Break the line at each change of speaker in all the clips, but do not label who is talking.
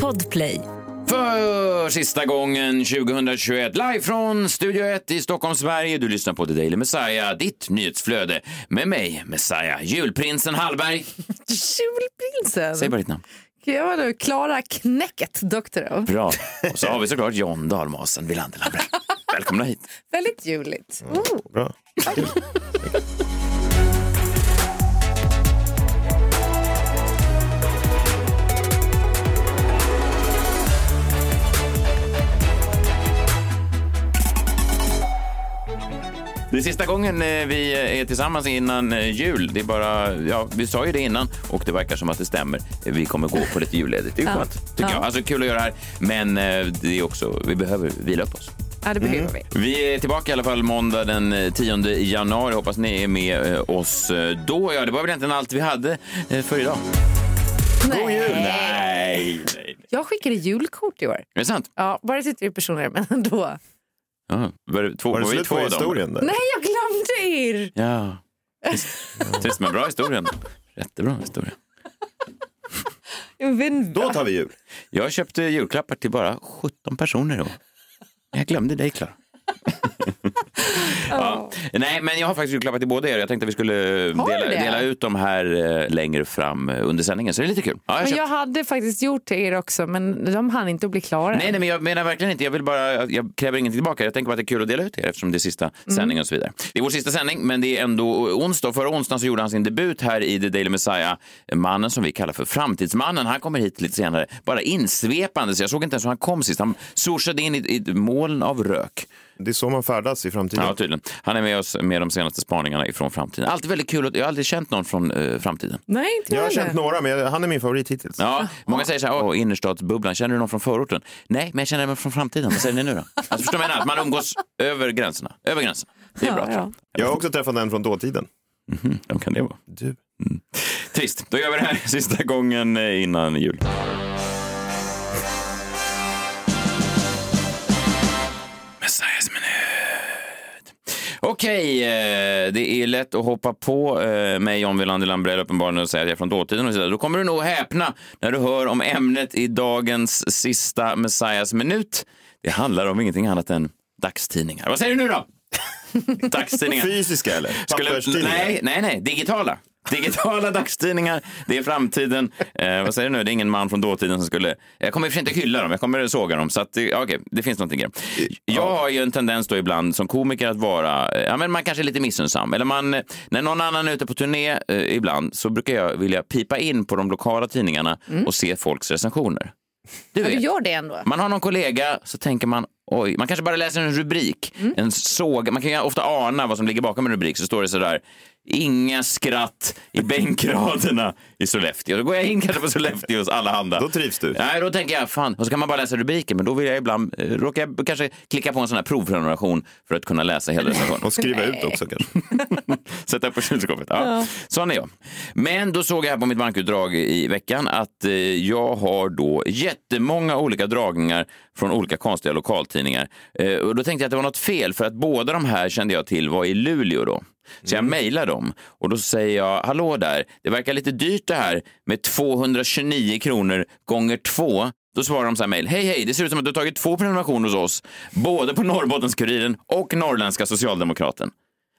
Podplay.
För sista gången 2021, live från Studio 1 i Stockholm, Sverige. Du lyssnar på The Daily Messiah, ditt nyhetsflöde med mig, Messiah, julprinsen Hallberg.
Julprinsen?
Säg bara ditt namn.
Jag var nu Klara Knäcket Doktorov.
Bra. Och så har vi såklart John Dalmasen Wilander. Välkomna hit.
Väldigt juligt. Oh.
Bra.
Det är sista gången eh, vi är tillsammans innan eh, jul. Det är bara, ja, vi sa ju det innan och det verkar som att det stämmer. Vi kommer gå på lite julledigt. Det är
Ja.
skönt, tycker
Ja.
jag. Alltså kul att göra det här, men eh, det är också, vi behöver vila upp oss.
Ja, det behöver vi.
Vi är tillbaka i alla fall måndag den eh, 10 januari. Hoppas ni är med eh, oss eh, då. Ja, det var väl egentligen allt vi hade eh, för idag.
Nej.
Nej, nej.
Jag skickade julkort i år.
Är det sant?
Ja, bara till tre personer, men ändå.
Ja, var det två,
Var det slut
två
på historien? Där?
Nej, jag glömde er!
Ja. Trist, men bra historia. Jättebra historia.
Då tar vi jul.
Jag köpte julklappar till bara 17 personer då. Jag glömde dig, Klara. Ja. Nej, men jag har faktiskt julklappar till båda er. Jag tänkte att vi skulle
du
dela, dela ut dem här eh, längre fram eh, under sändningen. Så det är lite kul. Ja, jag
Men jag hade faktiskt gjort till er också, men de hann inte att bli klara.
Nej, nej, men jag menar verkligen inte. Jag vill bara, jag- kräver ingenting tillbaka. Jag tänker bara att det är kul att dela ut det eftersom det är sista
Mm.
sändningen och så vidare. Det är vår sista sändning, men det är ändå onsdag. Förra onsdagen så gjorde han sin debut här i The Daily Messiah. Mannen som vi kallar för Framtidsmannen. Han kommer hit lite senare, bara insvepande. Så jag såg inte ens hur han kom sist. Han sorsade in i, i moln av rök.
Det är så man färdas i framtiden.
Ja, tydligen. Han är med oss med de senaste spaningarna ifrån framtiden. Alltid väldigt kul. att- Jag har aldrig känt någon från eh, framtiden.
Nej, inte
jag har
heller.
känt några, men han är min favorit hittills.
Ja, många säger så här, åh, innerstadsbubblan, känner du någon från förorten? Nej, men jag känner mig från framtiden. Vad säger ni nu då? Alltså, förstår du vad man umgås över gränserna. Över gränserna. Det är bra.
Ja, ja.
jag.
Har också träffat en från dåtiden.
Vem kan det vara?
Du.
Trist. Då gör vi det här sista gången eh, innan jul. Okej, eh, det är lätt att hoppa på eh, mig, John Wilander Lambrell, uppenbarligen och säga att jag är från dåtiden och så där. Då kommer du nog häpna när du hör om ämnet i dagens sista Messiahs minut. Det handlar om ingenting annat än dagstidningar. Vad säger du nu då? Dagstidningar.
Fysiska eller?
Skulle, nej, nej, nej, digitala. Digitala dagstidningar, det är framtiden. Eh, vad säger du nu? Det är ingen man från dåtiden som skulle... Jag kommer i inte hylla dem, jag kommer såga dem. Så att, eh, okej, det finns någonting i det. Jag har ju en tendens då ibland som komiker att vara, eh, ja men man kanske är lite missunnsam. Eller man, eh, när någon annan är ute på turné eh, ibland så brukar jag vilja pipa in på de lokala tidningarna och se folks recensioner. Du
Ja, du
vet.
gör det ändå.
Man har någon kollega så tänker man oj, man kanske bara läser en rubrik,
Mm.
en såg, man kan ju ofta ana vad som ligger bakom en rubrik så står det sådär Inga skratt i bänkraderna i Sollefteå. Då går jag in kanske på Sollefteås allehanda.
Då trivs du.
Nej, då tänker jag fan, och så kan man bara läsa rubriken, men då vill jag ibland, eh, råkar jag kanske klicka på en sån här provprenumeration för att kunna läsa hela recensionen.
Och skriva ut också kanske.
Sätta upp på kylskåpet. Ja. Sån är jag. Men då såg jag här på mitt bankutdrag i veckan att eh, jag har då jättemånga olika dragningar från olika konstiga lokaltidningar. Eh, och då tänkte jag att det var något fel för att båda de här kände jag till var i Luleå då. Så jag mejlar dem och då säger jag, hallå där, det verkar lite dyrt det här med 229 kronor gånger två. Då svarar de så här mejl, hej hej, det ser ut som att du har tagit två prenumerationer hos oss, både på Norrbottens-Kuriren och Norrländska Socialdemokraten.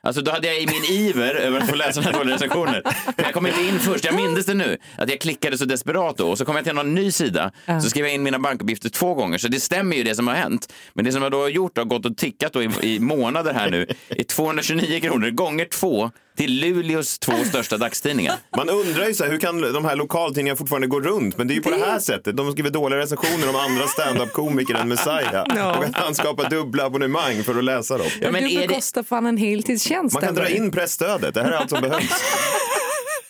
Alltså då hade jag i min iver över att få läsa den här dåliga recensioner. Jag kom inte in först, jag minns det nu. Att jag klickade så desperat då och så kom jag till någon ny sida. Så skrev jag in mina bankuppgifter två gånger. Så det stämmer ju det som har hänt. Men det som jag då har gjort har gått och tickat då i, i månader här nu är 229 kronor gånger två till Luleås två största dagstidningar.
Man undrar ju så här, hur kan de här lokaltidningarna fortfarande gå runt? Men det är ju på det här sättet. De skriver dåliga recensioner om andra stand-up-komiker än Messiah. Och att han skapar dubbla abonnemang för att läsa dem.
Ja, men
du
är det,
bekostar fan en heltidstjänst.
Man kan dra in pressstödet. Det här är allt som behövs.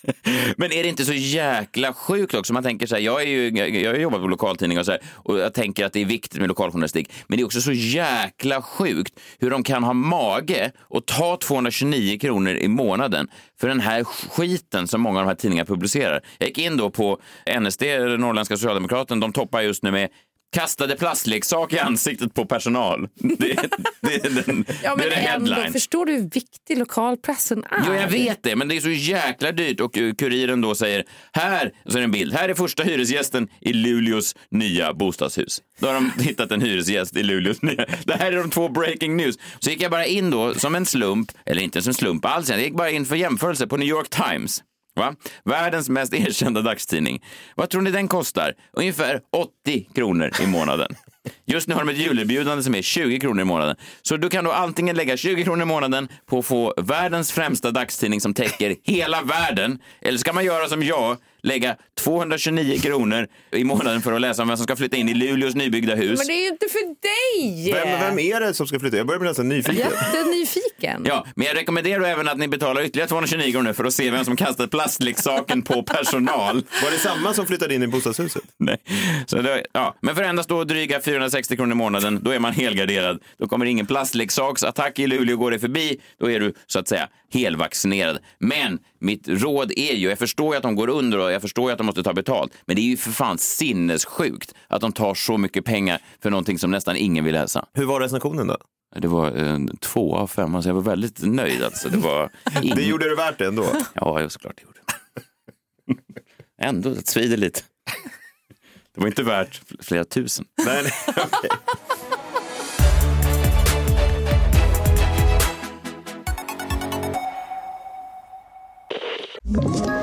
Men är det inte så jäkla sjukt också? Man tänker så här, jag, är ju, jag har jobbat på lokaltidning och så här, och jag tänker att det är viktigt med lokaljournalistik. Men det är också så jäkla sjukt hur de kan ha mage och ta 229 kronor i månaden för den här skiten som många av de här tidningarna publicerar. Jag gick in då på NSD, Norrländska Socialdemokraten, de toppar just nu med kastade plastleksak i ansiktet på personal. Det, det, är den,
Ja,
det
men
är det
ändå,
headline.
förstår du hur viktig lokalpressen är?
Jo, jag vet det, men det är så jäkla dyrt. Och eh, kuriren då säger, här, så är det en bild, här är första hyresgästen i Luleås nya bostadshus. Då har de hittat en hyresgäst i Luleås nya. Det här är de två breaking news. Så gick jag bara in då som en slump, eller inte som en slump alls, jag gick bara in för jämförelse på New York Times. Va? Världens mest erkända dagstidning. Vad tror ni den kostar? Ungefär 80 kronor i månaden. Just nu har de ett julerbjudande som är 20 kronor i månaden. Så du kan då antingen lägga 20 kronor i månaden på att få världens främsta dagstidning som täcker hela världen. Eller så kan man göra som jag, lägga 229 kronor i månaden för att läsa om vem som ska flytta in i Luleås nybyggda hus.
Men det är ju inte för dig!
Vem, vem är det som ska flytta? Jag börjar bli nästan nyfiken.
Jättenyfiken.
Ja, men jag rekommenderar även att ni betalar ytterligare 229 kronor för att se vem som kastat plastleksaken på personal.
Var det samma som flyttade in i bostadshuset?
Nej. Så det, ja. Men för endast då dryga 460 kronor i månaden, då är man helgarderad. Då kommer ingen plastleksaktsattack i Luleå går det förbi. Då är du så att säga helvaccinerad. Men mitt råd är ju, jag förstår ju att de går under och jag förstår ju att de måste ta betalt. Men det är ju för fan sinnessjukt att de tar så mycket pengar för någonting som nästan ingen vill läsa.
Hur var recensionen då?
Det var en två av fem, alltså jag var väldigt nöjd. Alltså. Det, var ing-
Det gjorde det värt det ändå.
Ja, såklart det gjorde. Ändå, det svider lite. Det var inte värt flera tusen.
Nej, nej, okej.
Ett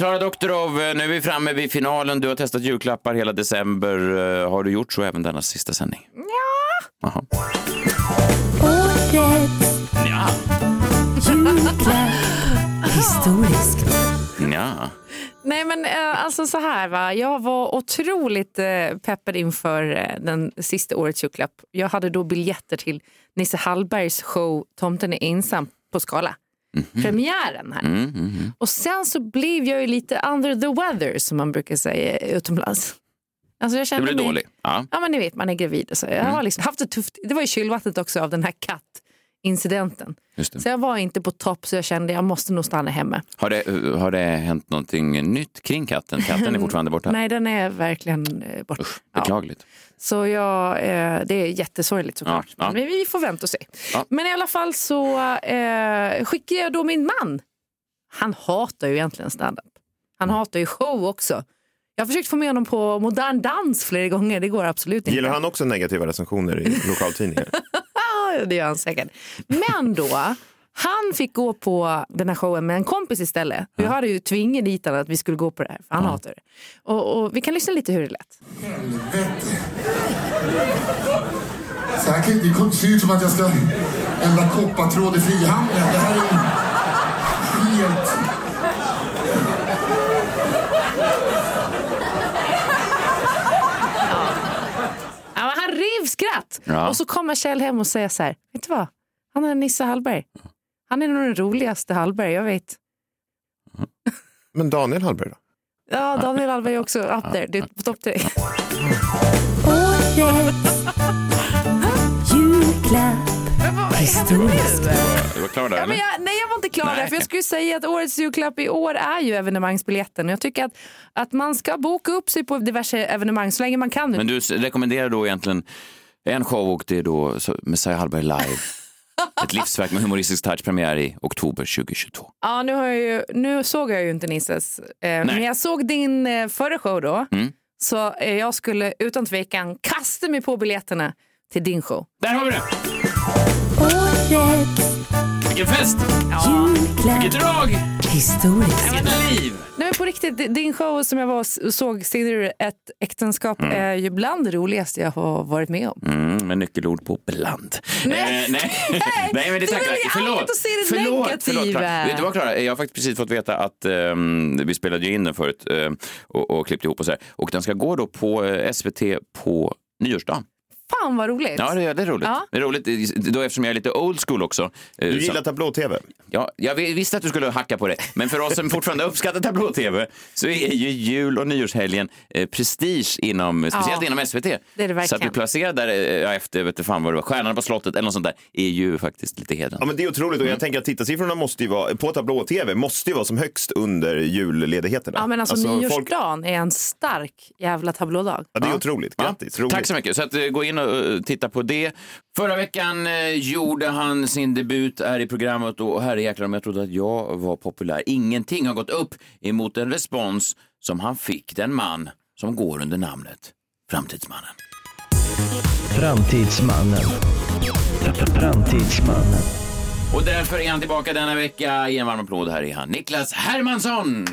Klara Doktorov, eh, nu är vi framme vid finalen. Du har testat julklappar hela december. Eh, Har du gjort så även denna sista sändning? Ja. Jaha. Ja.
Historiskt.
Ja.
Nej men eh, alltså så här va, jag var otroligt peppad inför den sista årets julklapp. Jag hade då biljetter till Nisse Hallbergs show Tomten är ensam på Skala. Premiären här.
Mm, mm, mm.
Och sen så blev jag ju lite under the weather som man brukar säga utomlands. Alltså jag
Det
kände
blir
mig,
dålig. Ja.
Ja men ni vet, man är gravid och så. Jag har liksom haft det tufft. Det var ju kylvattnet också av den här kattincidenten.
Det.
Så jag var inte på topp så jag kände jag måste nog stanna hemma.
Har, det, har det hänt någonting nytt kring katten? Katten är fortfarande borta.
Nej, den är verkligen eh, borta. Ja.
Beklagligt.
Så jag, eh, det är jättesorgligt såklart.
Ja, ja.
Men vi får vänta och se.
Ja.
Men i alla fall så eh, skickade jag då min man. Han hatar ju egentligen standup. Han hatar ju show också. Jag har försökt få med honom på modern dans flera gånger. Det går absolut inte.
Gillar han också negativa recensioner i lokaltidningar?
Ja, det gör han säkert. Men då, han fick gå på den här showen med en kompis istället. Jag hade ju tvingat dit honom att vi skulle gå på det här, för han hatar det. Och, och vi kan lyssna lite hur det lät.
Så här kan det kommer se ut som att jag ska ändra koppartråd i frihandeln. Det här är ju helt...
Ja, men han rev skratt.
Ja.
Och så kommer Kjell hem och säger så här, vet du vad? Han är Nisse Hallberg. Han är nog den roligaste Hallberg jag vet.
Men Daniel Hallberg då?
Ja, Daniel Hallberg är också up there. Det är på topp tre. Men vad händer nu?
Du var klar där,
Ja,
eller?
jag, nej, jag var inte klar
Nej.
där. För jag skulle säga att årets julklapp i år är ju evenemangsbiljetten. Och Jag tycker att, att man ska boka upp sig på diverse evenemang så länge man kan.
Men du rekommenderar då egentligen en show och det är då Messiah Hallberg live. Ett livsverk med humoristisk touch, premiär i oktober 2022.
Ja, nu, har jag ju, nu såg jag ju inte Nisses. Eh, men jag såg din eh, förra show då.
Mm.
Så eh, jag skulle utan tvekan kasta mig på biljetterna till din show.
Där har vi det! Vilken fest! Vilket drag!
Historiskt.
Vilket liv!
På riktigt, di- din show som jag var såg, du ett äktenskap, är ju bland det roligaste jag har varit med om.
Mm, med nyckelord på bland.
Nej.
Eh, nej. nej, men det tackar
väljer
Förlåt.
att se det
förlåt,
negativa.
förlåt. Klara. Vet du vad Klara, jag har faktiskt precis fått veta att ehm, vi spelade ju in den förut eh, och, och klippte ihop och så här. Och den ska gå då på eh, SVT på nyårsdagen.
Fan vad roligt.
Ja, det, det är roligt.
Ja.
Det är roligt då eftersom jag är lite old school också. eh,
Du
så-
gillar tablå-tv?
Ja, jag visste att du skulle hacka på det. Men för oss som fortfarande uppskattar tablå-tv så är ju jul och nyårshelgen eh, prestige inom, speciellt
Ja,
inom SVT.
det är det
så att bli placerad där eh, efter, vet du fan vad det var, Stjärnan på slottet eller något sånt där är ju faktiskt lite
Ja,
hedrande.
men det är otroligt och jag tänker att tittarsiffrorna måste ju vara, på tablå-tv måste ju vara som högst under julledigheterna.
Ja, men alltså,
folk-
nyårsdagen är en stark jävla tablådag.
Ja, det är otroligt. Grattis, roligt.
Tack så mycket. Så att, gå in och eh, titta på det. Förra veckan eh, gjorde han sin debut här i programmet och herrejäklar om jag trodde att jag var populär. Ingenting har gått upp emot en respons som han fick, den man som går under namnet Framtidsmannen.
Framtidsmannen. Framtidsmannen.
Och därför är han tillbaka denna vecka. Ge en varm applåd. Här är han, Niklas Hermansson.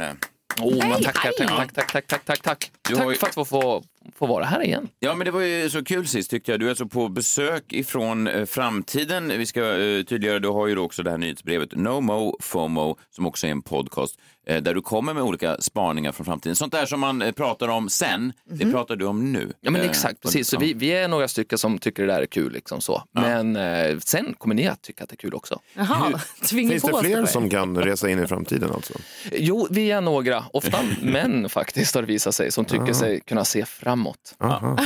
Oh, man tackar, tack, tack, tack, tack, tack, tack, tack.
Du
tack
har ju-
för att få, få, vara här igen.
Ja, men det var ju så kul sist tyckte jag. Du är alltså på besök ifrån eh, framtiden. Vi ska eh, tydliggöra, du har ju då också det här nyhetsbrevet No Mo FOMO som också är en podcast där du kommer med olika spaningar från framtiden. Sånt där som man eh, pratar om sen, det pratar du om nu.
Ja, men
Eh,
exakt. Precis. Så
ja.
vi, vi är några stycken som tycker det där är kul. Liksom så. Men eh, sen kommer ni att tycka att det är kul också.
Jaha,
Finns
på
det
oss
fler
det.
som kan resa in i framtiden alltså?
Jo, vi är några, ofta män faktiskt har det visat sig, som tycker sig kunna se framåt.
Ja,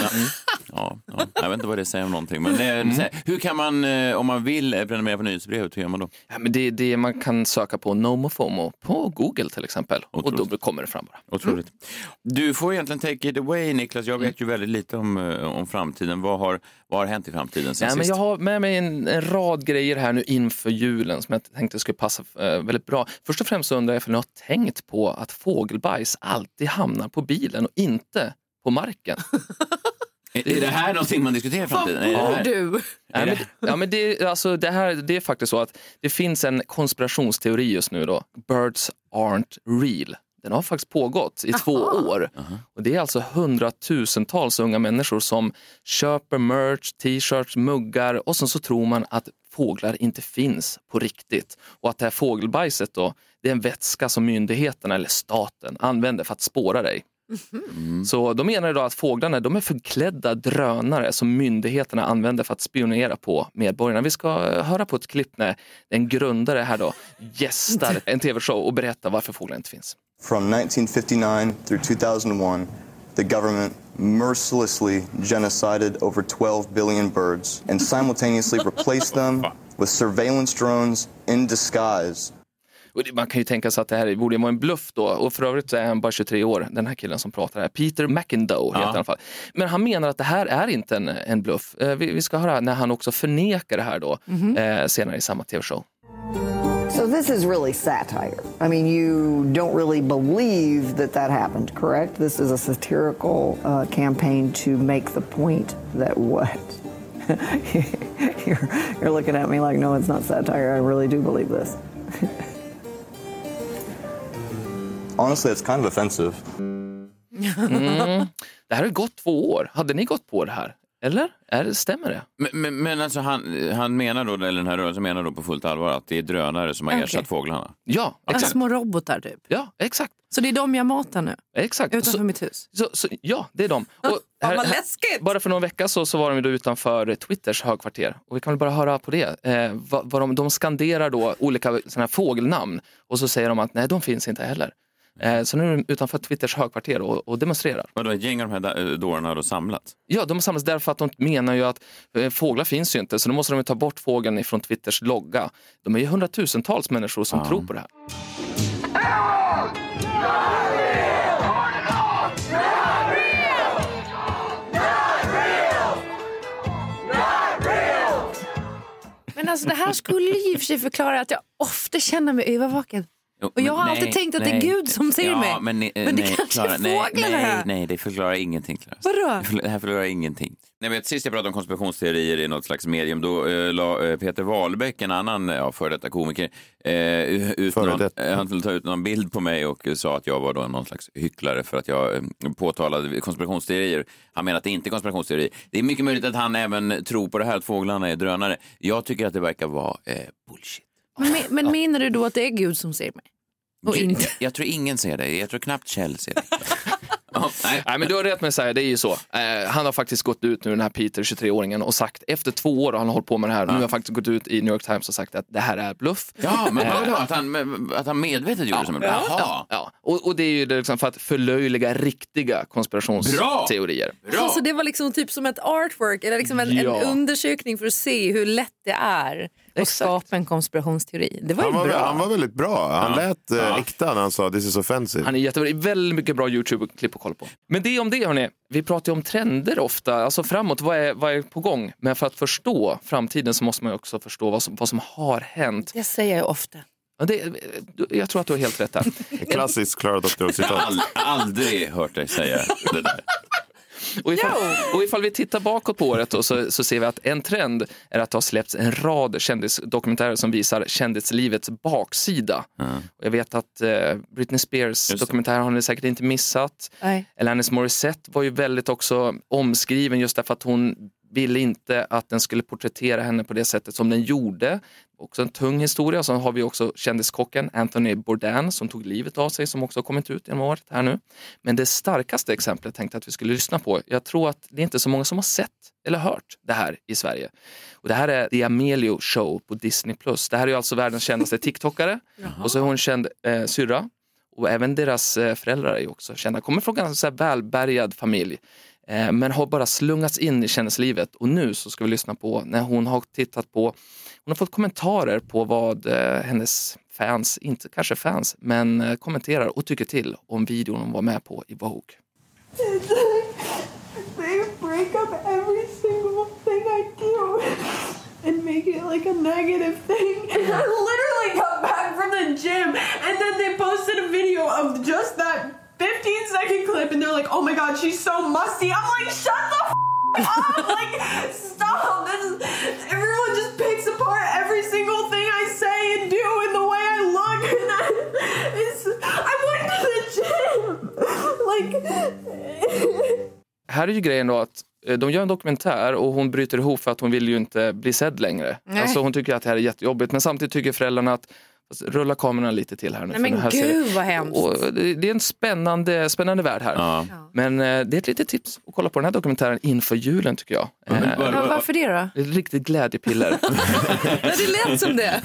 ja. Jag vet inte vad det säger om någonting. Men eh, här, hur kan man, eh, om man vill eh, prenumerera på nyhetsbrevet, hur gör man då?
Ja, men det det man kan söka på NomoFomo på Google till exempel. Och
Otroligt.
då kommer det fram bara.
Otroligt. Du får egentligen take it away Niklas. Jag vet ju väldigt lite om, om framtiden. Vad har, vad har hänt i framtiden sen
Ja, men
sist?
jag har med mig en, en rad grejer här nu inför julen som jag tänkte skulle passa väldigt bra. Först och främst så undrar jag om ni har tänkt på att fågelbajs alltid hamnar på bilen och inte på marken.
Är, är det här någonting man diskuterar i framtiden?
Vad bor du?
Nej, men, ja, men det, alltså, det, här, det är faktiskt så att det finns en konspirationsteori just nu då. Birds aren't real. Den har faktiskt pågått i två år. Och Det är alltså hundratusentals unga människor som köper merch, t-shirts, muggar och sen så tror man att fåglar inte finns på riktigt. Och att det här fågelbajset då, det är en vätska som myndigheterna eller staten använder för att spåra dig. Så de menar idag att fåglarna de är förklädda drönare som myndigheterna använder för att spionera på medborgarna. Vi ska eh, höra på ett klipp när en grundare här då gästar en tv-show och berättar varför fåglar inte finns.
From 1959 through 2001, the government mercilessly genocided over 12 billion birds and simultaneously replaced them with surveillance drones in disguise.
Och Man kan ju tänka sig att det här borde vara en bluff då. Och för övrigt så är han bara 23 år, den här killen som pratar här. Peter McIndoe heter han i alla fall. Men han menar att det här är inte en, en bluff. Eh, Vi, vi ska höra när han också förnekar det här då eh, senare i samma tv-show.
So this is really satire. I mean, you don't really believe that that happened, correct? This is a satirical uh, campaign to make the point that what? you're, you're looking at me like, no, it's not satire. I really do believe this.
Honestly, it's kind of offensive.
Det här har gått två år. Hade ni gått på det här? Eller? Är, det- stämmer det?
Men, men, men alltså han, han menar då, eller den här rörelsen menar då på fullt allvar att det är drönare som har
Okej.
ersatt fåglarna?
Ja,
Alltså
exakt.
små robotar typ.
Ja, exakt.
Så det är de jag matar nu,
exakt.
utanför
Så,
mitt hus.
så, så, ja, det är de. Och
Fan, vad läskigt!
Bara för någon vecka så, så var de då utanför Twitters högkvarter. Och vi kan väl bara höra på det. Eh, vad, vad de, de skanderar då olika såna här fågelnamn och så säger de att nej, de finns inte heller. Eh, så nu är de utanför Twitters högkvarter och, och demonstrerar.
Vadå, ett gäng av de här da- dårarna har då samlats?
Ja, de har samlats därför att de menar ju att eh, fåglar finns ju inte, så då måste de ju ta bort fågeln ifrån Twitters logga. De är ju hundratusentals människor som tror på det här.
Men alltså det här skulle ju i och för sig förklara att jag ofta känner mig övervaken. Och jag har alltid tänkt att det är Gud som ser
ja,
mig.
Men, nej,
Men det
nej,
kanske är
Klara, nej, nej,
här.
nej, det förklarar ingenting. Klara.
Vadå?
Det här förklarar ingenting. Nej, men sist jag pratade om konspirationsteorier i något slags medium, då eh, la eh, Peter Wahlbeck, en annan ja, före detta komiker, eh, ut
Före
någon,
detta.
han ta ut någon bild på mig och sa att jag var då någon slags hycklare för att jag eh, påtalade konspirationsteorier. Han menar att det inte är konspirationsteori. Det är mycket möjligt att han även tror på det här att fåglarna är drönare. Jag tycker att det verkar vara eh, bullshit.
Men, men menar du då att det är Gud som ser mig? Och
Jag-
inte?
Jag, jag tror ingen ser det. Jag tror knappt Kjell ser det. Ja, nej.
Nej, men du har rätt med att säga, det är ju så. Eh, han har faktiskt gått ut nu, den här Peter, 23-åringen, och sagt, efter två år har han hållit på med det här, nu har han faktiskt gått ut i New York Times och sagt att det här är bluff.
Ja, men
Eh,
vadå? Att han, att han medvetet gjorde det som en Jaha.
Ja, ja. Och, och det är ju liksom för att förlöjliga riktiga konspirationsteorier.
Alltså det var liksom typ som ett artwork eller liksom en,
Ja.
en undersökning för att se hur lätt det är att skapa en konspirationsteori. Det var ju
Han var,
bra.
han var väldigt bra. Han
Ja.
lät eh, äkta när han sa this is offensive.
Han är jättebra, det är väldigt mycket bra YouTube-klipp att kolla på. Men det om det hörni, vi pratar ju om trender ofta, alltså framåt, vad är, vad är på gång? Men för att förstå framtiden så måste man ju också förstå vad som, vad som har hänt.
Det säger jag ofta.
Ja, det, jag tror att du har helt rätt där.
Klassiskt Clara
Jag har
Doctorow-citat.
ald- aldrig hört dig säga det där.
Och ifall, och ifall vi tittar bakåt på året då, så, så ser vi att en trend är att det har släppts en rad kändisdokumentärer som visar kändislivets baksida. Och jag vet att eh, Britney Spears dokumentär har ni säkert inte missat.
Nej.
Alanis Morissette var ju väldigt också omskriven just därför att hon ville inte att den skulle porträttera henne på det sättet som den gjorde. Också en tung historia. Så har vi också kändiskocken Anthony Bourdain som tog livet av sig som också har kommit ut genom året här nu. Men det starkaste exemplet tänkte jag att vi skulle lyssna på. Jag tror att det är inte så många som har sett eller hört det här i Sverige. Och det här är The Amelio Show på Disney+. Det här är alltså världens kändaste TikTokare. Och så är hon känd eh, syrra. Och även deras eh, föräldrar är också kända. Kommer från en ganska välbärgad familj. Eh, men har bara slungats in i kändislivet. Och nu så ska vi lyssna på när hon har tittat på, hon har fått kommentarer på vad eh, hennes fans, inte kanske fans, men eh, kommenterar och tycker till om videon hon var med på i Vogue.
They break up every single thing I do and make it like a negative thing. And I literally got back from the gym and then they posted a video of just that 15 second clip and they're like, oh my god, she's so musty. I'm like, shut the f- up! Like, stop! This is, everyone just picks apart every single thing I say and do and the way I look. And I, it's, I went to the gym! Like,
Här är ju grejen då att eh, de gör en dokumentär och hon bryter ihop för att hon vill ju inte bli sedd längre.
Nej.
Alltså hon tycker att det här är jättejobbigt men samtidigt tycker föräldrarna att fast rulla kamerorna lite till här nu.
Nej, men
här ser-
gud vad hemskt.
och det, det är en spännande, spännande värld här.
Ja.
Men eh, det är ett litet tips att kolla på den här dokumentären inför julen tycker jag. Eh,
Ja, varför det då?
det är ett riktigt glädjepiller.
Ja, det lät som det.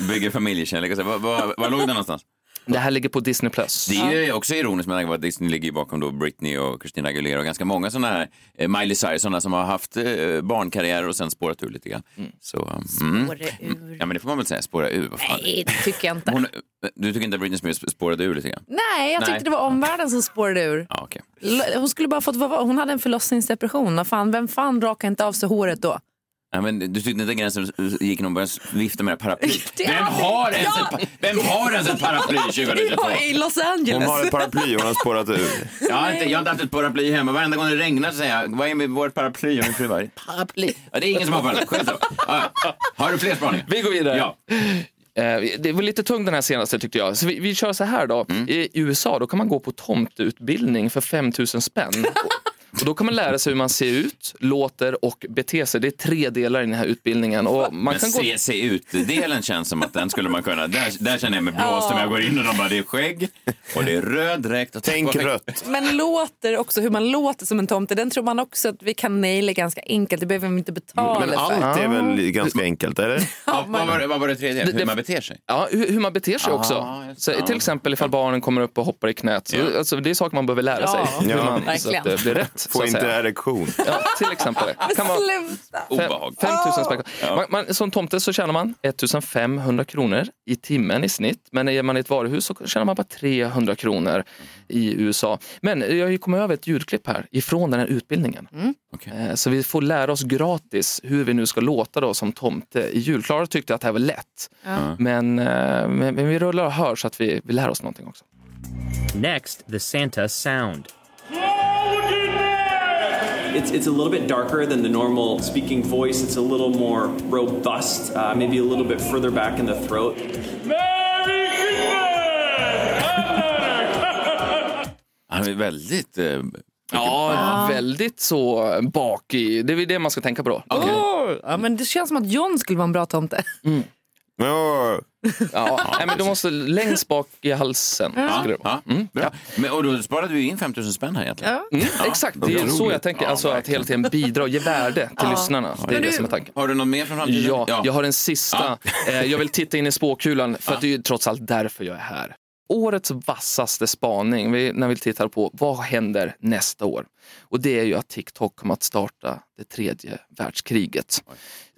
Bygger familjekärlek. Var, var, var låg den någonstans?
Det här ligger på Disney+. Plus.
Det är ju också ironiskt med tanke på att Disney ligger bakom då Britney och Christina Aguilera och ganska många sådana här, eh, Miley Cyrus, sådana som har haft eh, barnkarriärer och sen spårat ur lite grann. Så, mm.
Spåra ur.
Ja men det får man väl säga, spåra ur. Vad fan.
Nej, det tycker jag inte.
Hon, du tycker inte att Britney Spears spårade ur lite grann?
Nej, jag tyckte
Nej.
det var omvärlden som spårade ur.
Ja, okej.
L- Hon skulle bara fått vara, hon hade en förlossningsdepression. Fan, vem fan rakar inte av sig håret då?
Ja, men du tyckte inte gränsen gick när hon började vifta med det?
Det
Vem har, ens
Ja!
ett, vem har ens ett paraply 2022?
Ja, I Los Angeles.
Hon har ett paraply och hon har spårat ur.
Jag har, inte, jag har inte haft ett paraply hemma. Varenda gång det regnar så säger jag, vad är med vårt paraply? Och min fru bara, paraply? Ja, det är ingen som har paraply. Då. Ja. Har du fler spaningar?
Vi går vidare.
Ja.
Eh, Det var lite tung den här senaste tyckte jag. Så vi, vi kör så här då.
Mm.
I USA då kan man gå på tomteutbildning för 5 000 spänn. Och- då kan man lära sig hur man ser ut, låter och beter sig. Det är tre delar i den här utbildningen. Och man
Men
kan gå...
se, se ut-delen känns som att den skulle man kunna... Där, där känner jag mig blåst om jag går in och de bara, det är skägg och det är röd dräkt. Och
Tänk rött.
Men låter också, hur man låter som en tomte, den tror man också att vi kan naila ganska enkelt. Det behöver vi inte betala
Men
för.
allt är väl ganska enkelt, eller?
Ja, vad, var var det tredje? Hur man beter sig?
Ja, hur, hur man beter sig
Aha,
också. Så, till exempel ifall barnen kommer upp och hoppar i knät. Så,
Ja.
alltså, det är saker man behöver lära
Ja.
sig. Hur
Ja.
man, så att det blir rätt.
Få inte
säga.
erektion.
Ja, till exempel. Kan fem,
Obehag.
5 000 spänn. Man, man, som tomte så tjänar man 1500 kronor i timmen i snitt. Men är man i ett varuhus så tjänar man bara 300 kronor i USA. Men jag har kommit över ett ljudklipp här ifrån den här utbildningen. Eh, Så vi får lära oss gratis hur vi nu ska låta då som tomte i jul. Klara tyckte att det här var lätt. Men, eh, men, men vi rullar och hör så att vi, vi lär oss någonting också.
Next, the Santa sound.
It's, it's a little bit darker than the normal speaking voice. It's a little more robust, uh, maybe a little bit further back in the throat.
Han är väldigt... Eh,
Ja, väldigt så bak i. Det är väl det man ska tänka på då.
Åh! Ja, men det känns som att John skulle vara en bra tomte.
Ja.
Ja, nej, men du måste längst bak i halsen. Skulle det vara.
ja,
Mm.
bra. Men, och då sparade du in 5 000 spänn här egentligen.
Ja.
Mm, exakt, det är så jag tänker.
Ja,
Alltså att hela tiden bidra och ge värde till lyssnarna. Det är det som är tanken.
Har du något mer från framtiden?
Ja, jag har en sista. Eh, Jag vill titta in i spåkulan för att det är ju trots allt därför jag är här. Årets vassaste spaning när vi tittar på vad händer nästa år. Och det är ju att TikTok kommer att starta det tredje världskriget.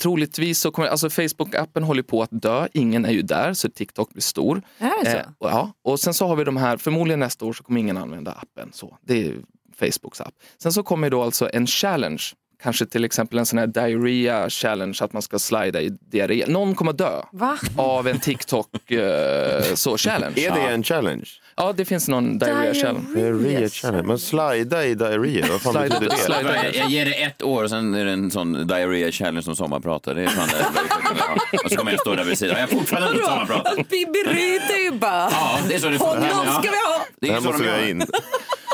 Troligtvis så kommer, alltså Facebook-appen håller på att dö, ingen är ju där så TikTok blir stor.
Är det så?
Eh, och, ja, och sen så har vi de här, förmodligen nästa år så kommer ingen använda appen så. Det är ju Facebooks app. Sen så kommer då alltså en challenge Kanske till exempel en sån här diarrhea challenge, att man ska slida i diarré. Någon kommer dö
Va?
av en TikTok eh, så challenge.
Är det en challenge?
Ja, det finns någon diarrhea challenge.
Diarrhea challenge. Men slida i diarré, vad fan
Slida-
betyder det?
slida.
Jag, ger det ett år och sen är det en sån diarrhea challenge som sommarpratar. Det är fan det. Och så kommer jag stå där vid sidan. Jag är fortfarande inte sommarpratar.
Bibi Ryd är ju bara...
Ja, det är så det får.
Honom ska vi ha!
Det
Det
är
här
så
måste vi ha in.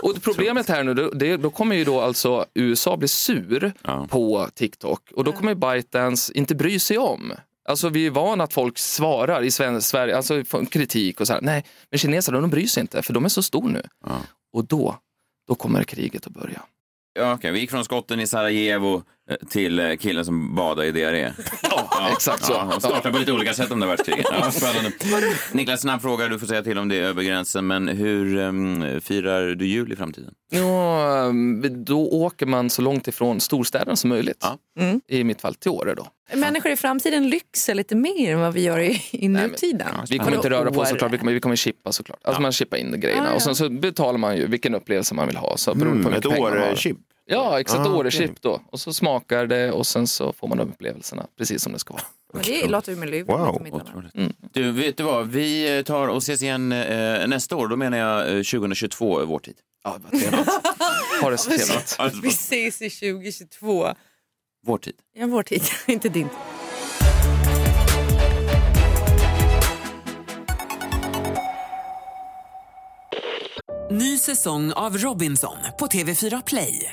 Och problemet här nu, då, det, då kommer ju då alltså USA bli sur
Ja.
på TikTok och då kommer ByteDance inte bry sig om. Alltså vi är vana att folk svarar i Sverige, alltså kritik och så här. Nej, men kineserna de bryr sig inte för de är så stor nu.
Ja.
Och då, då kommer kriget att börja.
Ja, okej. Vi gick från skotten i Sarajevo till eh, killen som badade i diarré. Ja,
exakt så.
Ja, de startar på lite olika sätt under världskriget. Ja, spännande. Niklas, snabb fråga. Du får säga till om det är över gränsen. Men hur um, firar du jul i framtiden?
Ja, ehm, då åker man så långt ifrån storstäderna som möjligt.
Ja.
Mm.
I mitt fall till Åre då.
Människor i framtiden lyxar lite mer än vad vi gör i, i
men-
nutiden.
Vi kommer inte röra på oss såklart, vi kommer, vi kommer chippa såklart. Alltså man chippar in grejerna
Ah, ja.
och sen så betalar man ju vilken upplevelse man vill ha. Så beroende på
Mm,
hur
ett
mycket Ja, exakt.
Ah,
Åre-chip
okej.
då. Och så smakar det och sen så får man de upplevelserna precis som det ska vara.
Men det låter ju med luven.
Wow,
Otroligt. Du, vet du vad? Vi eh, tar och ses igen eh, nästa år. Då menar jag eh, 2022, vår tid.
Ja, vad trevligt. ha det så trevligt.
Vi ses i 2022.
vår tid.
Ja, vår tid, inte din.
Ny säsong av Robinson på TV4 Play.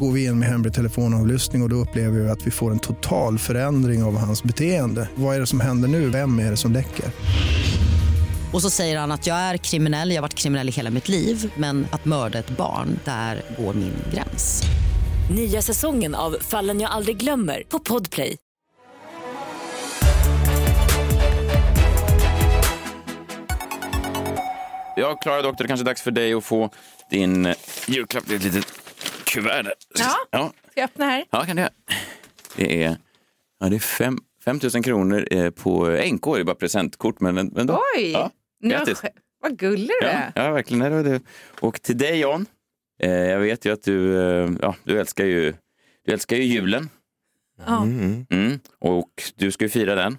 Går vi in med hemlig telefonavlyssning och, och då upplever vi att vi får en total förändring av hans beteende. Vad är det som händer nu? Vem är det som läcker?
Och så säger han att jag är kriminell, jag har varit kriminell i hela mitt liv men att mörda ett barn, där går min gräns.
Nya säsongen av Fallen jag aldrig glömmer på Podplay.
Ja, Klara Doktor, det kanske är dags för dig att få din julklapp. Det är ett litet kuvert där.
Ja.
Ja,
Ska jag öppna här?
ja kan du göra. Det är, ja, det är fem, 5 000 kronor eh, på NK. Det är bara presentkort, men ändå.
Oj!
Ja, grattis.
vad gullig du
Ja,
är.
ja, verkligen. Nej, det det. Och till dig, Jan. Eh, jag vet ju att du, eh, ja, du, älskar ju, du älskar ju julen.
Ja.
Mm. Och du ska ju fira den.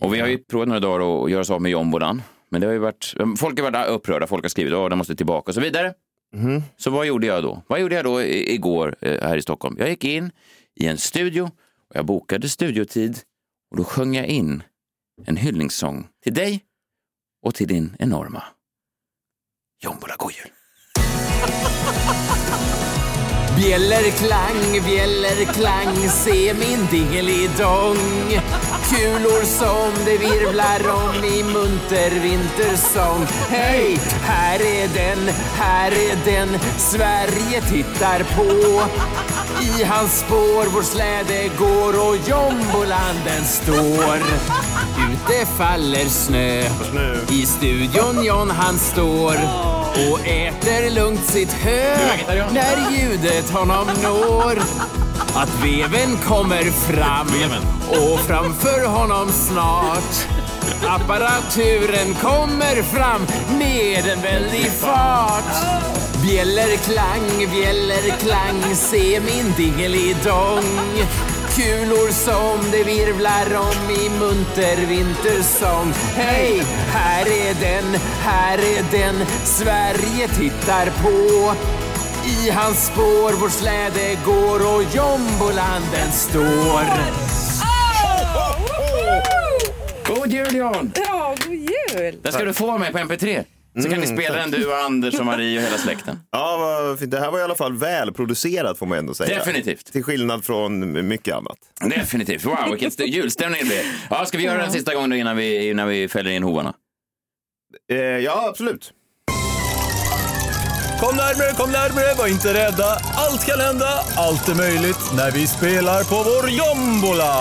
Och vi har ju provat några dagar att göra oss av med jombolan. Men det har ju varit, folk har varit upprörda, folk har skrivit att den måste tillbaka och så vidare. Så vad gjorde jag då? Vad gjorde jag då i- igår eh, här i Stockholm? Jag gick in i en studio och jag bokade studiotid och då sjöng jag in en hyllningssång till dig och till din enorma jombola god jul.
Bjällerklang, bjällerklang, se min dingelidong. Kulor som det virvlar om i munter vintersång. Hej, här är den, här är den, Sverige tittar på. I hans spår vår släde går och jombolan den står. Ute faller snö, i studion John han står. Och äter lugnt sitt hö när ljudet honom når. Att veven kommer fram och framför honom snart. Apparaturen kommer fram med en väldig fart Bjällerklang, bjällerklang, se min dingelidong Kulor som det virvlar om i munter vintersång Hej, här är den, här är den Sverige tittar på i hans spår vår släde går och jombolan den står.
God jul Jan!
Ja, god jul!
Den ska du få med på MP3. Så kan ni
Mm,
spela den du och Anders och Marie och hela släkten.
Ja, vad fint. det här var i alla fall välproducerat får man ändå säga.
Definitivt.
Till skillnad från mycket annat.
Definitivt. Wow, vilken st- julstämning det blir. Ja, ska vi göra den sista gången då innan vi, innan vi fäller in hovarna?
Eh, ja, absolut.
Kom närmre, kom närmre, var inte rädda. Allt kan hända, allt är möjligt när vi spelar på vår jombola.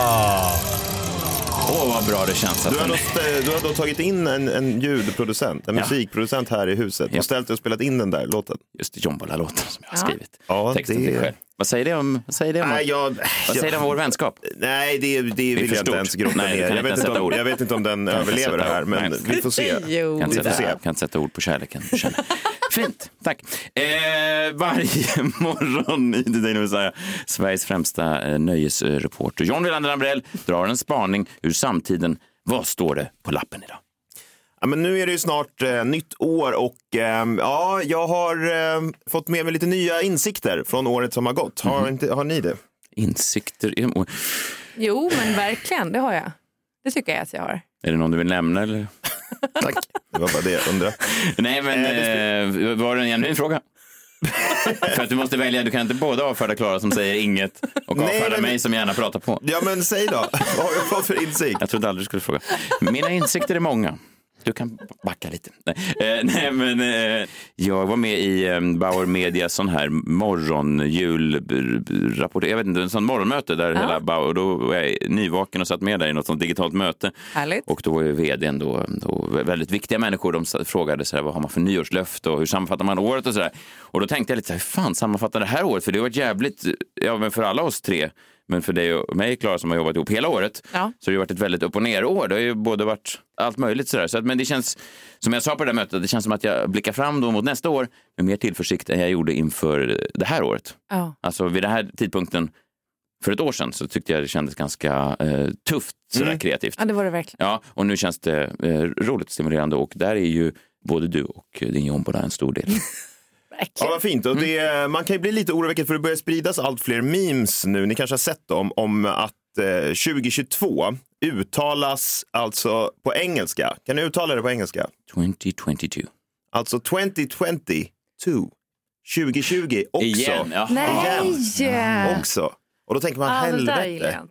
Åh, vad bra det känns. Att
Du har, då, du har då tagit in en, en ljudproducent, en
Ja.
musikproducent här i huset och ställt dig och spelat in den där låten.
Just Jombola-låten som jag har
Ja.
skrivit.
Ja,
Texten
det-
till själv. Vad säger det om, vad säger det om,
Nej, jag,
vad säger det om vår vänskap?
Nej, det, det vill jag inte ens grotta
Nej,
ner. Jag
inte
vet, inte om,
ord.
jag vet inte om den överlever det här, men
Nej.
vi får se.
Jo,
Kan
Vi
inte
får
sätta,
se.
kan inte sätta ord på kärleken. Fint, tack. Eh, varje morgon i Daily Messiah, Sveriges främsta eh, nöjesreporter John Wilander Ambrell drar en spaning ur samtiden. Vad står det på lappen idag?
Ja, men nu är det ju snart eh, nytt år och ehm, ja, jag har eh, fått med mig lite nya insikter från året som har gått. Har,
Mhm.
inte, har ni det?
Insikter? i-
Jo, men verkligen, det har jag. Det tycker jag att jag har.
Är det någon du vill nämna? Eller?
Tack, det var bara det jag undrade.
Nej, men eh, var det en genuin fråga? För att du måste välja, du kan inte både avfärda Klara som säger inget och
Nej,
avfärda
men-
mig som gärna pratar på.
Ja, men säg då. Vad har jag fått för insikt?
Jag trodde aldrig du skulle fråga. Mina insikter är många. Du kan backa lite. Nej, eh, nej men eh, jag var med i eh, Bauer Medias sån här morgonjulrapport. Jag vet inte, en sån morgonmöte där
Ja.
hela Bauer, då var jag nyvaken och satt med där i något sånt digitalt möte.
Härligt.
Och då var ju vdn då, då väldigt viktiga människor. De frågade så här, vad har man för nyårslöfte och hur sammanfattar man året och så där. Och då tänkte jag lite så här, hur fan sammanfattar det här året? För det har varit jävligt, ja men för alla oss tre, men för dig och mig Klara som har jobbat ihop hela året,
Ja.
så det har varit ett väldigt upp och ner år. Det har ju både varit allt möjligt sådär. Så att, men det känns, som jag sa på det där mötet, det känns som att jag blickar fram då mot nästa år med mer tillförsikt än jag gjorde inför det här året.
Ja.
Alltså vid den här tidpunkten för ett år sedan så tyckte jag det kändes ganska eh, tufft sådär
Mm.
kreativt.
ja, det var det verkligen.
Ja, och nu känns det eh, roligt och stimulerande och där är ju både du och din jombola en stor del.
Ja, vad fint. Och det, man kan ju bli lite oroväckad för det börjar spridas allt fler memes nu. Ni kanske har sett dem om att eh, 2022 uttalas alltså på engelska. Kan ni uttala det på engelska?
2022.
Alltså 2022. 2020 också.
Igen, jaha.
Nej!
Också. Och då tänker man
där
helvete.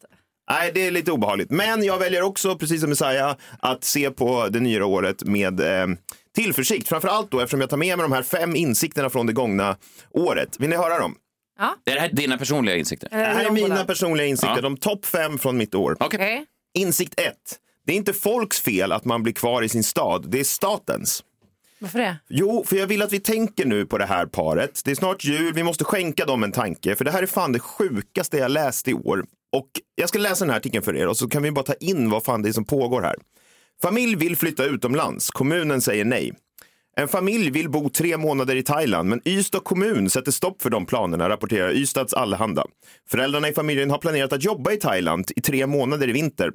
Nej, det är lite obehagligt. Men jag väljer också, precis som Messiah, att se på det nya året med eh, tillförsikt. Framför allt då eftersom jag tar med mig de här fem insikterna från det gångna året. Vill ni höra dem?
Ja.
Är det här dina personliga insikter?
Det här är mina personliga insikter,
Ja.
de topp fem från mitt år.
Okej.
Insikt ett. Det är inte folks fel att man blir kvar i sin stad, det är statens.
Varför det?
Jo, för jag vill att vi tänker nu på det här paret. Det är snart jul, vi måste skänka dem en tanke, för det här är fan det sjukaste jag läst i år. Och jag ska läsa den här artikeln för er och så kan vi bara ta in vad fan det är som pågår här. Familj vill flytta utomlands, kommunen säger nej. En familj vill bo tre månader i Thailand, men Ystad kommun sätter stopp för de planerna, rapporterar Ystads Allehanda. Föräldrarna i familjen har planerat att jobba i Thailand i tre månader i vinter.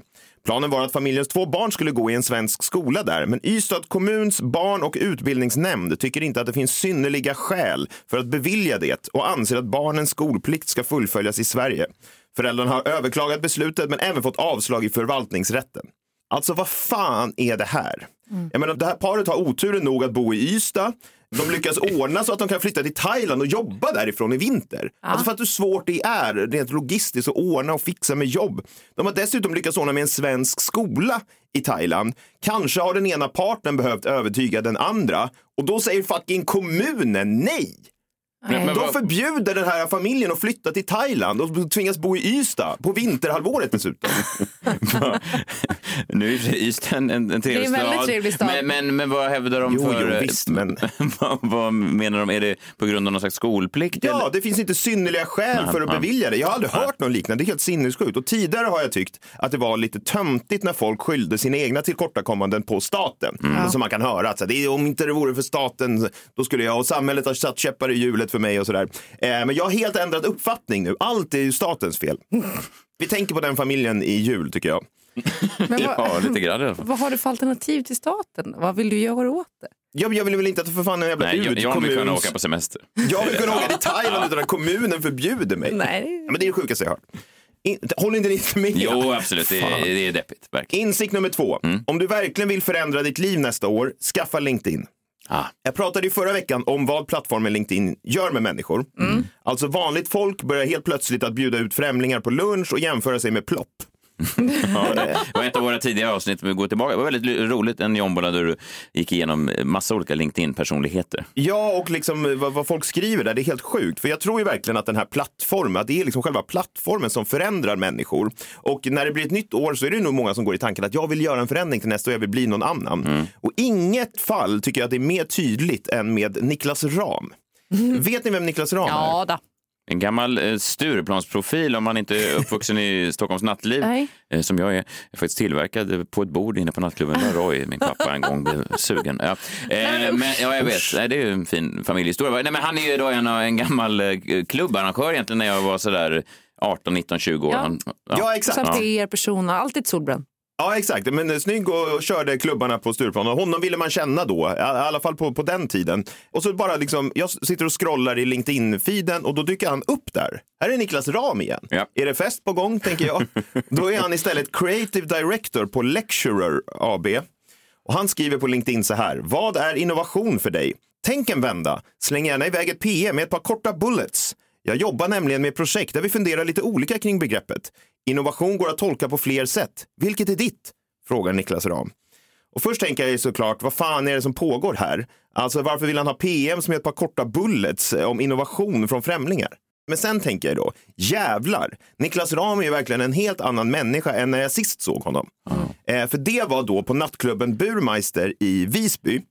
Planen var att familjens två barn skulle gå i en svensk skola där, men Ystad kommuns barn och utbildningsnämnd tycker inte att det finns synnerliga skäl för att bevilja det och anser att barnens skolplikt ska fullföljas i Sverige. Föräldrarna har överklagat beslutet men även fått avslag i förvaltningsrätten. Alltså vad fan är det här? Jag menar, det här paret har oturen nog att bo i Ystad. de lyckas ordna så att de kan flytta till Thailand och jobba därifrån i vinter. Alltså för att hur svårt det är rent logistiskt att ordna och fixa med jobb. De har dessutom lyckats ordna med en svensk skola i Thailand. Kanske har den ena parten behövt övertyga den andra och då säger fucking kommunen nej.
Men- men
de
vad-
förbjuder den här familjen att flytta till Thailand och tvingas bo i Ystad på vinterhalvåret dessutom.
Nu är Ystad en, en, en trevlig
Det är en väldigt
stad.
trevlig stad.
Men, men, men vad hävdar de
Jo,
för...
jo, visst, men-
vad, vad menar de? Är det på grund av någon slags skolplikt?
Ja,
eller?
det finns inte synnerliga skäl för att bevilja det. Jag har aldrig hört något liknande. Det är helt sinnessjukt. Och tidigare har jag tyckt att det var lite töntigt när folk skyllde sina egna tillkortakommanden på staten.
Mm.
Som man kan höra att det är, om inte det vore för staten, då skulle jag och samhället ha satt käppar i hjulet för mig och sådär. Eh, men jag har helt ändrat uppfattning nu. Allt är ju statens fel. Vi tänker på den familjen i jul tycker jag.
Men
Ja,
vad,
lite grann i alla fall.
vad har du för alternativ till staten? Vad vill du göra åt det?
Jag, jag vill väl inte att för fan en jävla
Nej, jag, jag vill kunna åka på semester.
Jag vill kunna åka till Thailand utan att kommunen förbjuder mig.
Nej.
Ja, men det är det sjukaste jag har hört. In, håller inte ni med?
Jo, absolut. Det, är- det är deppigt. Verkligen.
Insikt nummer två. Om du verkligen vill förändra ditt liv nästa år, skaffa LinkedIn.
Ah.
Jag pratade i förra veckan om vad plattformen LinkedIn gör med människor. Alltså vanligt folk börjar helt plötsligt att bjuda ut främlingar på lunch och jämföra sig med plopp.
Ja, det var ett av våra tidigare avsnitt. Vi går tillbaka. Det var väldigt roligt, en jombola där du gick igenom massa olika LinkedIn-personligheter.
Ja, och liksom vad, vad folk skriver där, det är helt sjukt. För jag tror ju verkligen att den här plattformen, att det är liksom själva plattformen som förändrar människor. Och när det blir ett nytt år så är det nog många som går i tanken att jag vill göra en förändring till nästa år, jag vill bli någon annan. Och inget fall tycker jag att det är mer tydligt än med Niklas Ram. Vet ni vem Niklas Ram är?
Ja, då.
En gammal eh, Stureplansprofil om man inte är uppvuxen i Stockholms nattliv,
Nej.
eh, som jag är. Faktiskt tillverkad eh, på ett bord inne på nattklubben där Roy, min pappa, en gång blev sugen. Ja, eh, men, ja jag vet, Nej, det är ju en fin familjehistoria. Nej, men han är ju då en, en gammal eh, klubbarrangör egentligen när jag var sådär 18, 19, 20 år.
Ja.
Han,
Ja, exakt.
Som PR-person, alltid solbränd.
Ja, exakt. Men snygg och, körde klubbarna på Stureplan. Och honom ville man känna då, i alla fall på, på den tiden. Och så bara liksom, jag sitter och scrollar i LinkedIn-feeden och då dyker han upp där. Här är Niklas Ram igen.
Ja.
Är det fest på gång, tänker jag. då är han istället Creative Director på Lecturer AB. Och han skriver på LinkedIn så här. Vad är innovation för dig? Tänk en vända. Släng gärna iväg ett PM med ett par korta bullets. Jag jobbar nämligen med projekt där vi funderar lite olika kring begreppet. Innovation går att tolka på fler sätt. Vilket är ditt? Frågar Niklas Ram. Och först tänker jag såklart, vad fan är det som pågår här? Alltså varför vill han ha PM som är ett par korta bullets eh, om innovation från främlingar? Men sen tänker jag då, jävlar, Niklas Ram är ju verkligen en helt annan människa än när jag sist såg honom. Eh, för det var då på nattklubben Burmeister i Visby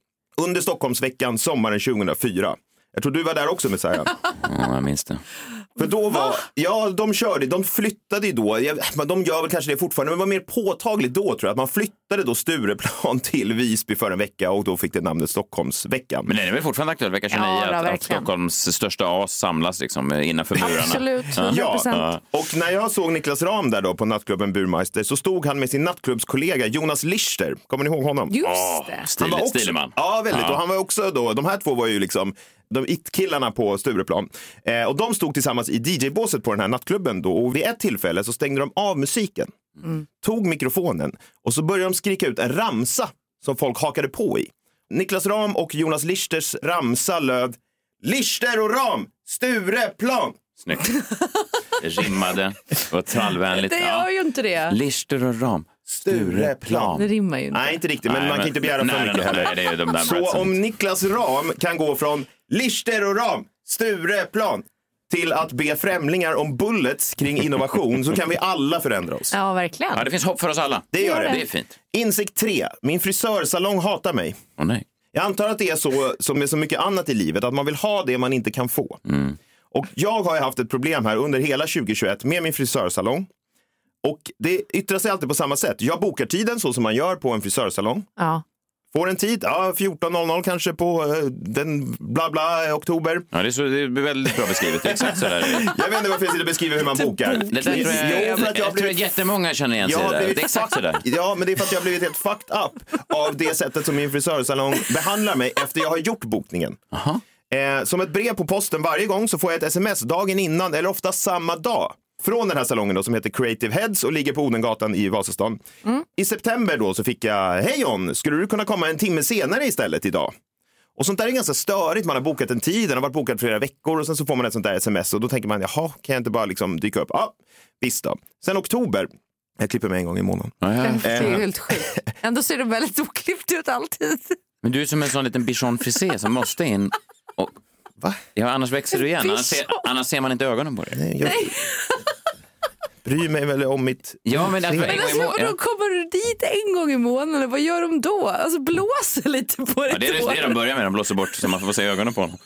under Stockholmsveckan sommaren 2004. Jag tror du var där också Messiah.
ja, jag minns det.
För då var, ja de körde, de flyttade ju då, de gör väl kanske det fortfarande, men det var mer påtagligt då tror jag, att man flyttade då Stureplan till Visby för en vecka och då fick det namnet Stockholmsveckan.
Men den är väl fortfarande aktuell vecka 29
Ja,
att, att. Stockholms största as samlas liksom, eh, innanför murarna.
Absolut,
Ja.
100%.
Ja.
Och när jag såg Niklas Ram där då på nattklubben Burmeister så stod han med sin nattklubbskollega Jonas Lichter. Kommer ni ihåg honom?
Just det.
Han
stilig,
var också,
stilig man.
Ja, väldigt.
Ja.
Och han var också då, de här två var ju liksom de it-killarna på Stureplan. Eh, och de stod tillsammans i DJ-båset på den här nattklubben då och vid ett tillfälle så stängde de av musiken, tog mikrofonen och så började de skrika ut en ramsa som folk hakade på i. Niklas Ram och Jonas Lichters ramsa löd Lichter och Ram, Stureplan.
Snyggt. Det rimmade, det var trallvänligt.
Det gör ju inte det.
Lister och Ram, Stureplan.
Det rimmar ju inte.
Nej, inte riktigt, men
Nej,
man
men-
kan inte begära
nej,
för
nej,
mycket
nej,
heller.
ju de där
Så om Niklas Ram kan gå från Lichter och Ram, Stureplan, till att be främlingar om bullets kring innovation så kan vi alla förändra oss.
Ja, verkligen.
Ja, det finns hopp för oss alla.
Det gör det.
Det är fint.
Insikt 3. Min frisörsalong hatar mig.
Åh nej.
Jag antar att det är så som med så mycket annat i livet, att man vill ha det man inte kan få. Och jag har ju haft ett problem här under hela 2021 med min frisörsalong. Och det yttrar sig alltid på samma sätt. Jag bokar tiden så som man gör på en frisörsalong.
Ja.
Får en tid, ja, 14.00 kanske på eh, den bla bla eh, oktober.
Ja, det, är så, det är väldigt bra beskrivet. Det är Exakt så där.
Jag vet inte varför jag sitter och beskriver hur man bokar.
Det där tror jag,
Jo, för
jag,
att jag
tror
blivit
att jättemånga känner igen sig
Jag
i det. är exakt så där.
Ja, men det är för att jag har blivit helt fucked up av det sättet som min frisörsalong behandlar mig efter jag har gjort bokningen. Eh, som ett brev på posten varje gång så får jag ett sms dagen innan eller ofta samma dag från den här salongen då, som heter Creative Heads och ligger på Odengatan i Vasastan. I september då så fick jag, hej John, skulle du kunna komma en timme senare istället idag? Och sånt där är ganska störigt. Man har bokat en tid, den har varit bokad flera veckor och sen så får man ett sånt där sms och då tänker man, jaha, kan jag inte bara liksom dyka upp? Ja, visst då. Sen oktober, jag klipper mig en gång i månaden.
Det är
Eh,
helt sjukt. Ändå ser du väldigt oklippt ut alltid.
Men du är som en sån liten bichon frisé som måste in. Och...
Va?
Ja, annars växer du igen. Annars ser, annars ser man inte ögonen på dig.
jag bryr mig väl om mitt
Ja, men alltså,
Men alltså,
ja.
kommer du dit en gång i månaden? Vad gör de då? Alltså blåser lite på dig
Ja, det är det, det de börjar med. De blåser bort så man får se ögonen på honom.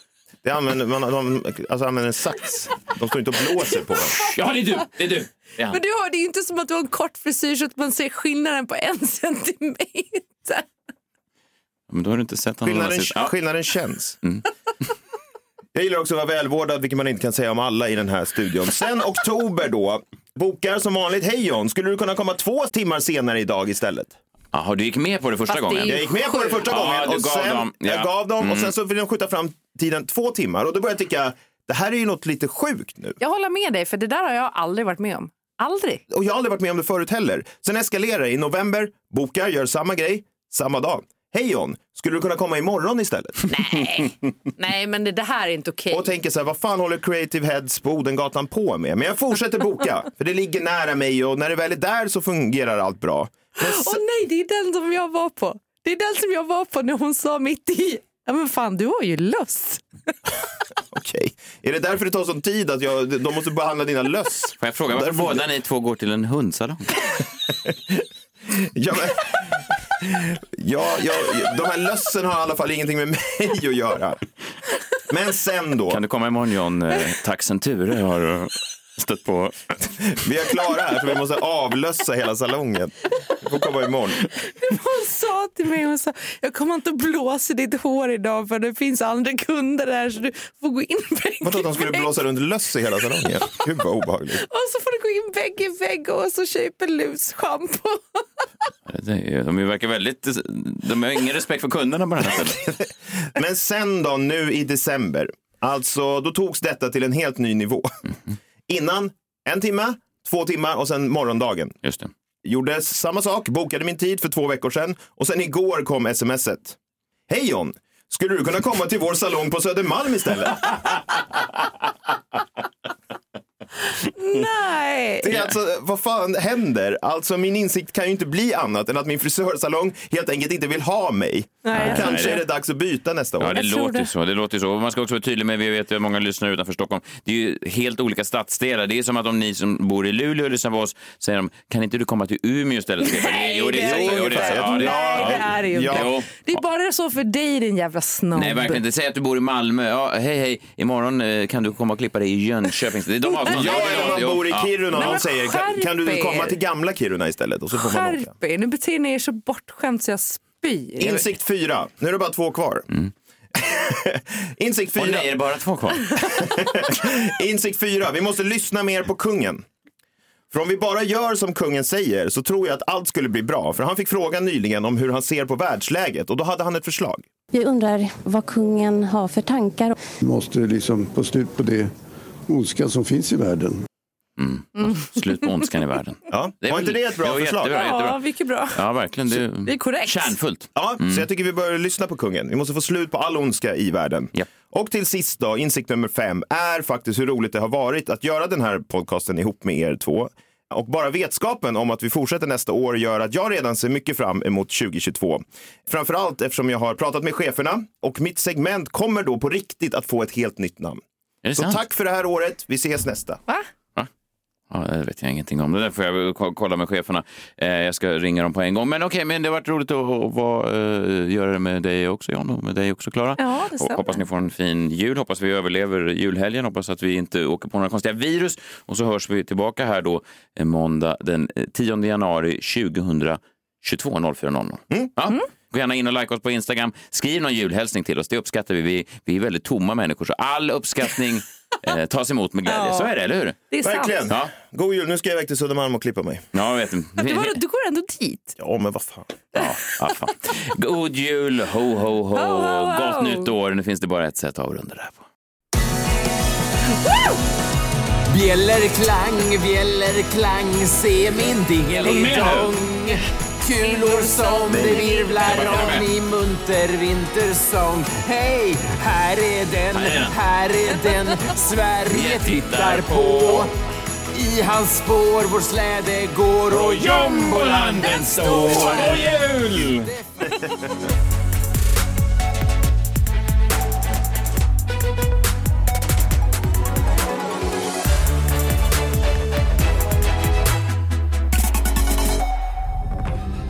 Det använder, man, de, alltså använder en sax. De står inte och blåser på en.
Ja, det är du. Det är du. Det är.
Men du har, det är ju inte som att du har en kort frisyr så att man ser skillnaden på en centimeter.
Men då har du inte sett honom.
Skillnaden, skillnaden känns. Jag gillar också att vara välvårdad, vilket man inte kan säga om alla i den här studion. Sen oktober då, bokar som vanligt. Hej John, skulle du kunna komma två timmar senare idag istället?
Jaha, du gick med på det första
Fast det är
gången?
ju
Jag gick med på det första
Ja,
gången
du
och
gav
sen,
dem, ja.
jag gav dem och
Mm.
sen så vill de skjuta fram tiden två timmar och då började jag tycka, det här är ju något lite sjukt nu.
Jag håller med dig, för det där har jag aldrig varit med om. Aldrig.
Och jag har aldrig varit med om det förut heller. Sen eskalerar det. I november, bokar, gör samma grej, samma dag. Hej John, skulle du kunna komma imorgon istället?
Nej, Nej men det, det här är inte okej.
Och tänker så här, vad fan håller Creative Heads på Odengatan på med? Men jag fortsätter boka, för det ligger nära mig och när det väl är där så fungerar allt bra.
Åh
sen,
nej, det är den som jag var på. Det är den som jag var på när hon sa mitt i. Ja men fan, du har ju lust.
okej. Är det därför det tar sån tid att jag, de måste behandla dina löss?
Får jag fråga varför båda ni två går till en hundsalong?
Ja, men, ja, ja, de här lössen har i alla fall ingenting med mig att göra. Men sen då.
Kan du komma imorgon John? Eh, Taxen Ture har stött på.
Vi är klara här så vi måste avlössa hela salongen. Du får komma imorgon.
Hon sa till mig, hon sa, jag kommer inte blåsa ditt hår idag för det finns andra kunder där så du får gå in vägg
Vadå att de skulle blåsa runt löss i hela salongen? Gud vad obehagligt.
Och så får du gå in vägg i vägg och så köpa lusschampo.
De verkar väldigt... De har ingen respekt för kunderna på den här stället.
Men sen då, nu i december. Alltså, då togs detta till en helt ny nivå. Innan, en timme, två timmar och sen morgondagen.
Just det.
Gjorde samma sak, bokade min tid för två veckor sedan och sen igår kom smset. Hej John! Skulle du kunna komma till vår salong på Södermalm istället?
Nej.
Det är alltså, vad fan händer? Alltså min insikt kan ju inte bli annat än att min frisörsalong helt enkelt inte vill ha mig.
Nej.
Kanske
Nej,
är det dags att byta nästa år.
Ja, det låter
det.
så. Det låter så. Och man ska också vara tydlig med, vi vet ju att många lyssnare utanför Stockholm. Det är ju helt olika stadsdelar. Det är som att om ni som bor i Luleå lyssnar på oss säger de, kan inte du komma till Umeå istället?
Nej,
jo, det är
det är
så. Det är så. Ja, det
Nej, det är det ju
Ja.
inte.
Jo.
Det är bara så för dig din jävla snobb.
Nej, verkligen inte. Säg att du bor i Malmö. Ja, hej, hej. Imorgon eh, kan du komma och klippa dig i Jönköping. Det är de avstånden.
Ja, eller man
Jo,
bor i
ja.
Kiruna och
men
säger kan, kan du
er."
komma till gamla Kiruna istället? Och så får man åka.
Skärp er, nu beter ni er så bortskämt så jag spyr.
Insikt fyra. Nu är det bara två kvar. Insikt
Åh
fyra.
nej, är det bara två kvar?
Insikt fyra. Vi måste lyssna mer på kungen. För om vi bara gör som kungen säger så tror jag att allt skulle bli bra. För han fick frågan nyligen om hur han ser på världsläget och då hade han ett förslag.
Jag undrar vad kungen har för tankar.
Vi måste liksom få slut på det ondska som finns i världen.
Slut på ondskan i världen.
Ja,
Det är
var inte det ett bra
Jo,
förslag?
jättebra, jättebra.
Ja, mycket bra.
Ja, verkligen. Det är,
Det är korrekt.
kärnfullt.
Ja, så jag tycker vi bör lyssna på kungen. Vi måste få slut på all ondska i världen.
Ja.
Och till sist då, insikt nummer fem är faktiskt hur roligt det har varit att göra den här podcasten ihop med er två. Och bara vetskapen om att vi fortsätter nästa år gör att jag redan ser mycket fram emot 2022. Framförallt eftersom jag har pratat med cheferna och mitt segment kommer då på riktigt att få ett helt nytt namn.
Är det
Så
sant?
tack för det här året. Vi ses nästa.
Va?
Ja, det vet jag ingenting om. Det där får jag ko- kolla med cheferna. Eh, jag ska ringa dem på en gång. Men okej, men det har varit roligt att, att vara, eh, göra det med dig också, John, och med dig också, Klara.
Ja, det
Och
stämmer.
hoppas ni får en fin jul. Hoppas vi överlever julhelgen. Hoppas att vi inte åker på några konstiga virus. Och så hörs vi tillbaka här då eh, måndag den eh, 10 januari 2022 04.00. Ja. Gå gärna in och like oss på Instagram. Skriv någon julhälsning till oss. Det uppskattar vi. Vi, vi är väldigt tomma människor, så all uppskattning eh, tas emot med glädje.
Ja.
Så är det, eller hur?
Det är sant.
Verkligen.
Ja.
God jul. Nu ska jag iväg till Södermalm och klippa mig.
Ja, jag vet.
Du, var, du går ändå dit.
Ja, men vad fan.
Ja, ja, fan. God jul, ho, ho, ho.
Ho, ho, ho.
Gott nytt år. Nu finns det bara ett sätt att avrunda det här på.
Bjällerklang, bjällerklang, se min dingelidong. Kulor som det virvlar om i munter vintersång. Hej, här är den, här är den Sverige tittar på. I hans spår vår släde går och jombolan den står.
God jul!